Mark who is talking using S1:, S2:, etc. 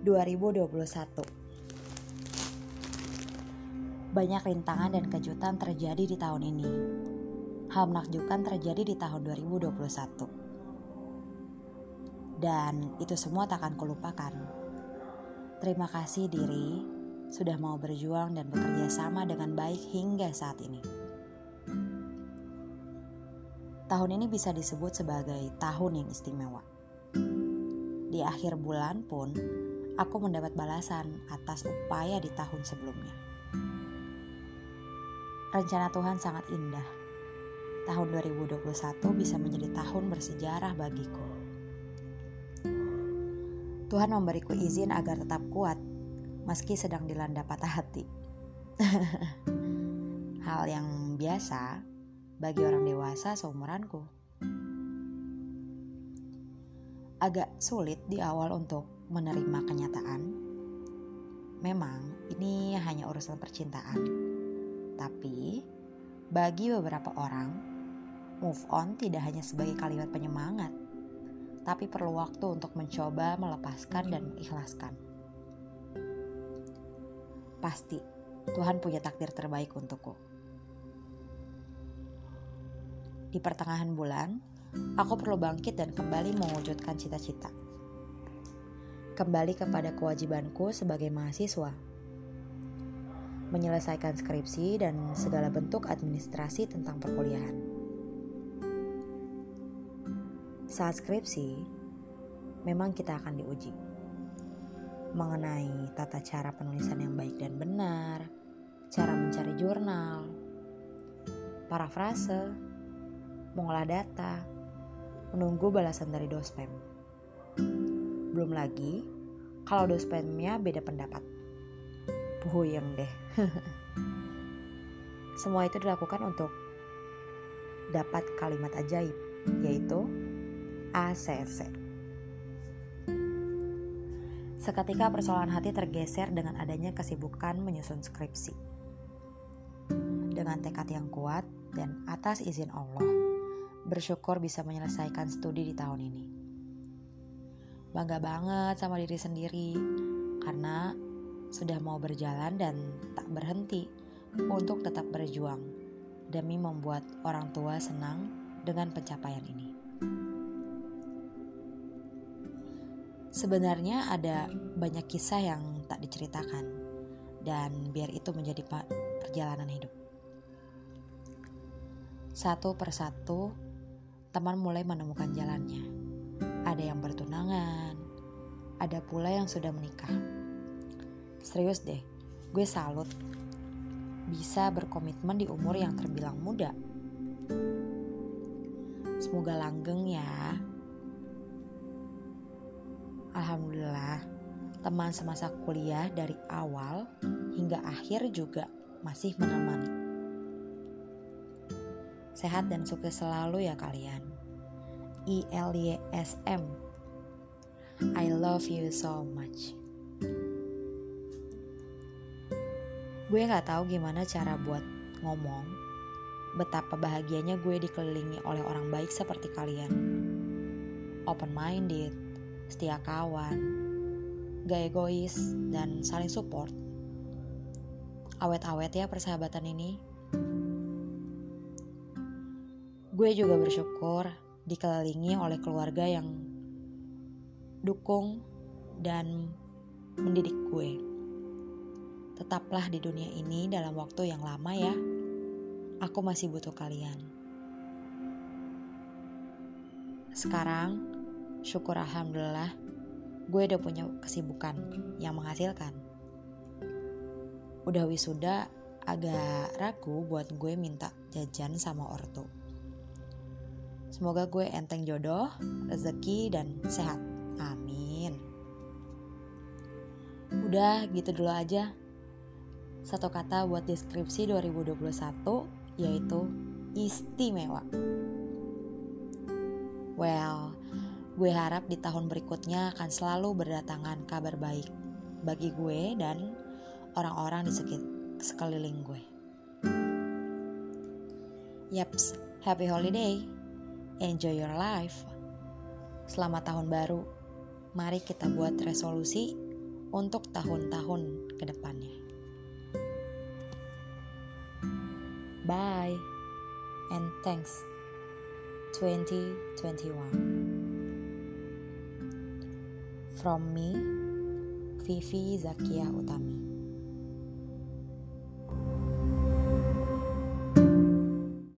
S1: 2021 Banyak rintangan dan kejutan terjadi di tahun ini. Hal menakjubkan terjadi di tahun 2021. Dan itu semua tak akan kulupakan. Terima kasih diri sudah mau berjuang dan bekerja sama dengan baik hingga saat ini. Tahun ini bisa disebut sebagai tahun yang istimewa. Di akhir bulan pun, aku mendapat balasan atas upaya di tahun sebelumnya. Rencana Tuhan sangat indah. Tahun 2021 bisa menjadi tahun bersejarah bagiku. Tuhan memberiku izin agar tetap kuat meski sedang dilanda patah hati. Hal yang biasa bagi orang dewasa seumuranku. Agak sulit di awal untuk menerima kenyataan. Memang ini hanya urusan percintaan tapi, bagi beberapa orang, move on tidak hanya sebagai kalimat penyemangat, tapi perlu waktu untuk mencoba melepaskan dan mengikhlaskan. Pasti, Tuhan punya takdir terbaik untukku. Di pertengahan bulan, aku perlu bangkit dan kembali mewujudkan cita-cita. Kembali kepada kewajibanku sebagai mahasiswa menyelesaikan skripsi, dan segala bentuk administrasi tentang perkuliahan. Saat skripsi, memang kita akan diuji mengenai tata cara penulisan yang baik dan benar, cara mencari jurnal, parafrase, mengolah data, menunggu balasan dari dospem. Belum lagi kalau dospemnya beda pendapat puyeng deh. Semua itu dilakukan untuk dapat kalimat ajaib, yaitu ACC. Seketika persoalan hati tergeser dengan adanya kesibukan menyusun skripsi. Dengan tekad yang kuat dan atas izin Allah, bersyukur bisa menyelesaikan studi di tahun ini. Bangga banget sama diri sendiri, karena sudah mau berjalan dan tak berhenti untuk tetap berjuang demi membuat orang tua senang dengan pencapaian ini. Sebenarnya ada banyak kisah yang tak diceritakan dan biar itu menjadi perjalanan hidup. Satu persatu, teman mulai menemukan jalannya. Ada yang bertunangan, ada pula yang sudah menikah Serius deh, gue salut. Bisa berkomitmen di umur yang terbilang muda. Semoga langgeng ya. Alhamdulillah, teman semasa kuliah dari awal hingga akhir juga masih menemani. Sehat dan sukses selalu ya kalian. ILYSM I love you so much. Gue gak tahu gimana cara buat ngomong betapa bahagianya gue dikelilingi oleh orang baik seperti kalian. Open minded, setia kawan, gak egois, dan saling support. Awet-awet ya persahabatan ini. Gue juga bersyukur dikelilingi oleh keluarga yang dukung dan mendidik gue. Tetaplah di dunia ini dalam waktu yang lama ya. Aku masih butuh kalian. Sekarang, syukur alhamdulillah, gue udah punya kesibukan yang menghasilkan. Udah wisuda, agak ragu buat gue minta jajan sama ortu. Semoga gue enteng jodoh, rezeki, dan sehat. Amin. Udah gitu dulu aja. Satu kata buat deskripsi 2021 yaitu istimewa. Well, gue harap di tahun berikutnya akan selalu berdatangan kabar baik bagi gue dan orang-orang di sekeliling gue. Yaps, happy holiday. Enjoy your life. Selamat tahun baru. Mari kita buat resolusi untuk tahun-tahun ke depannya. Bye and thanks 2021. From me, Vivi Zakia Utami.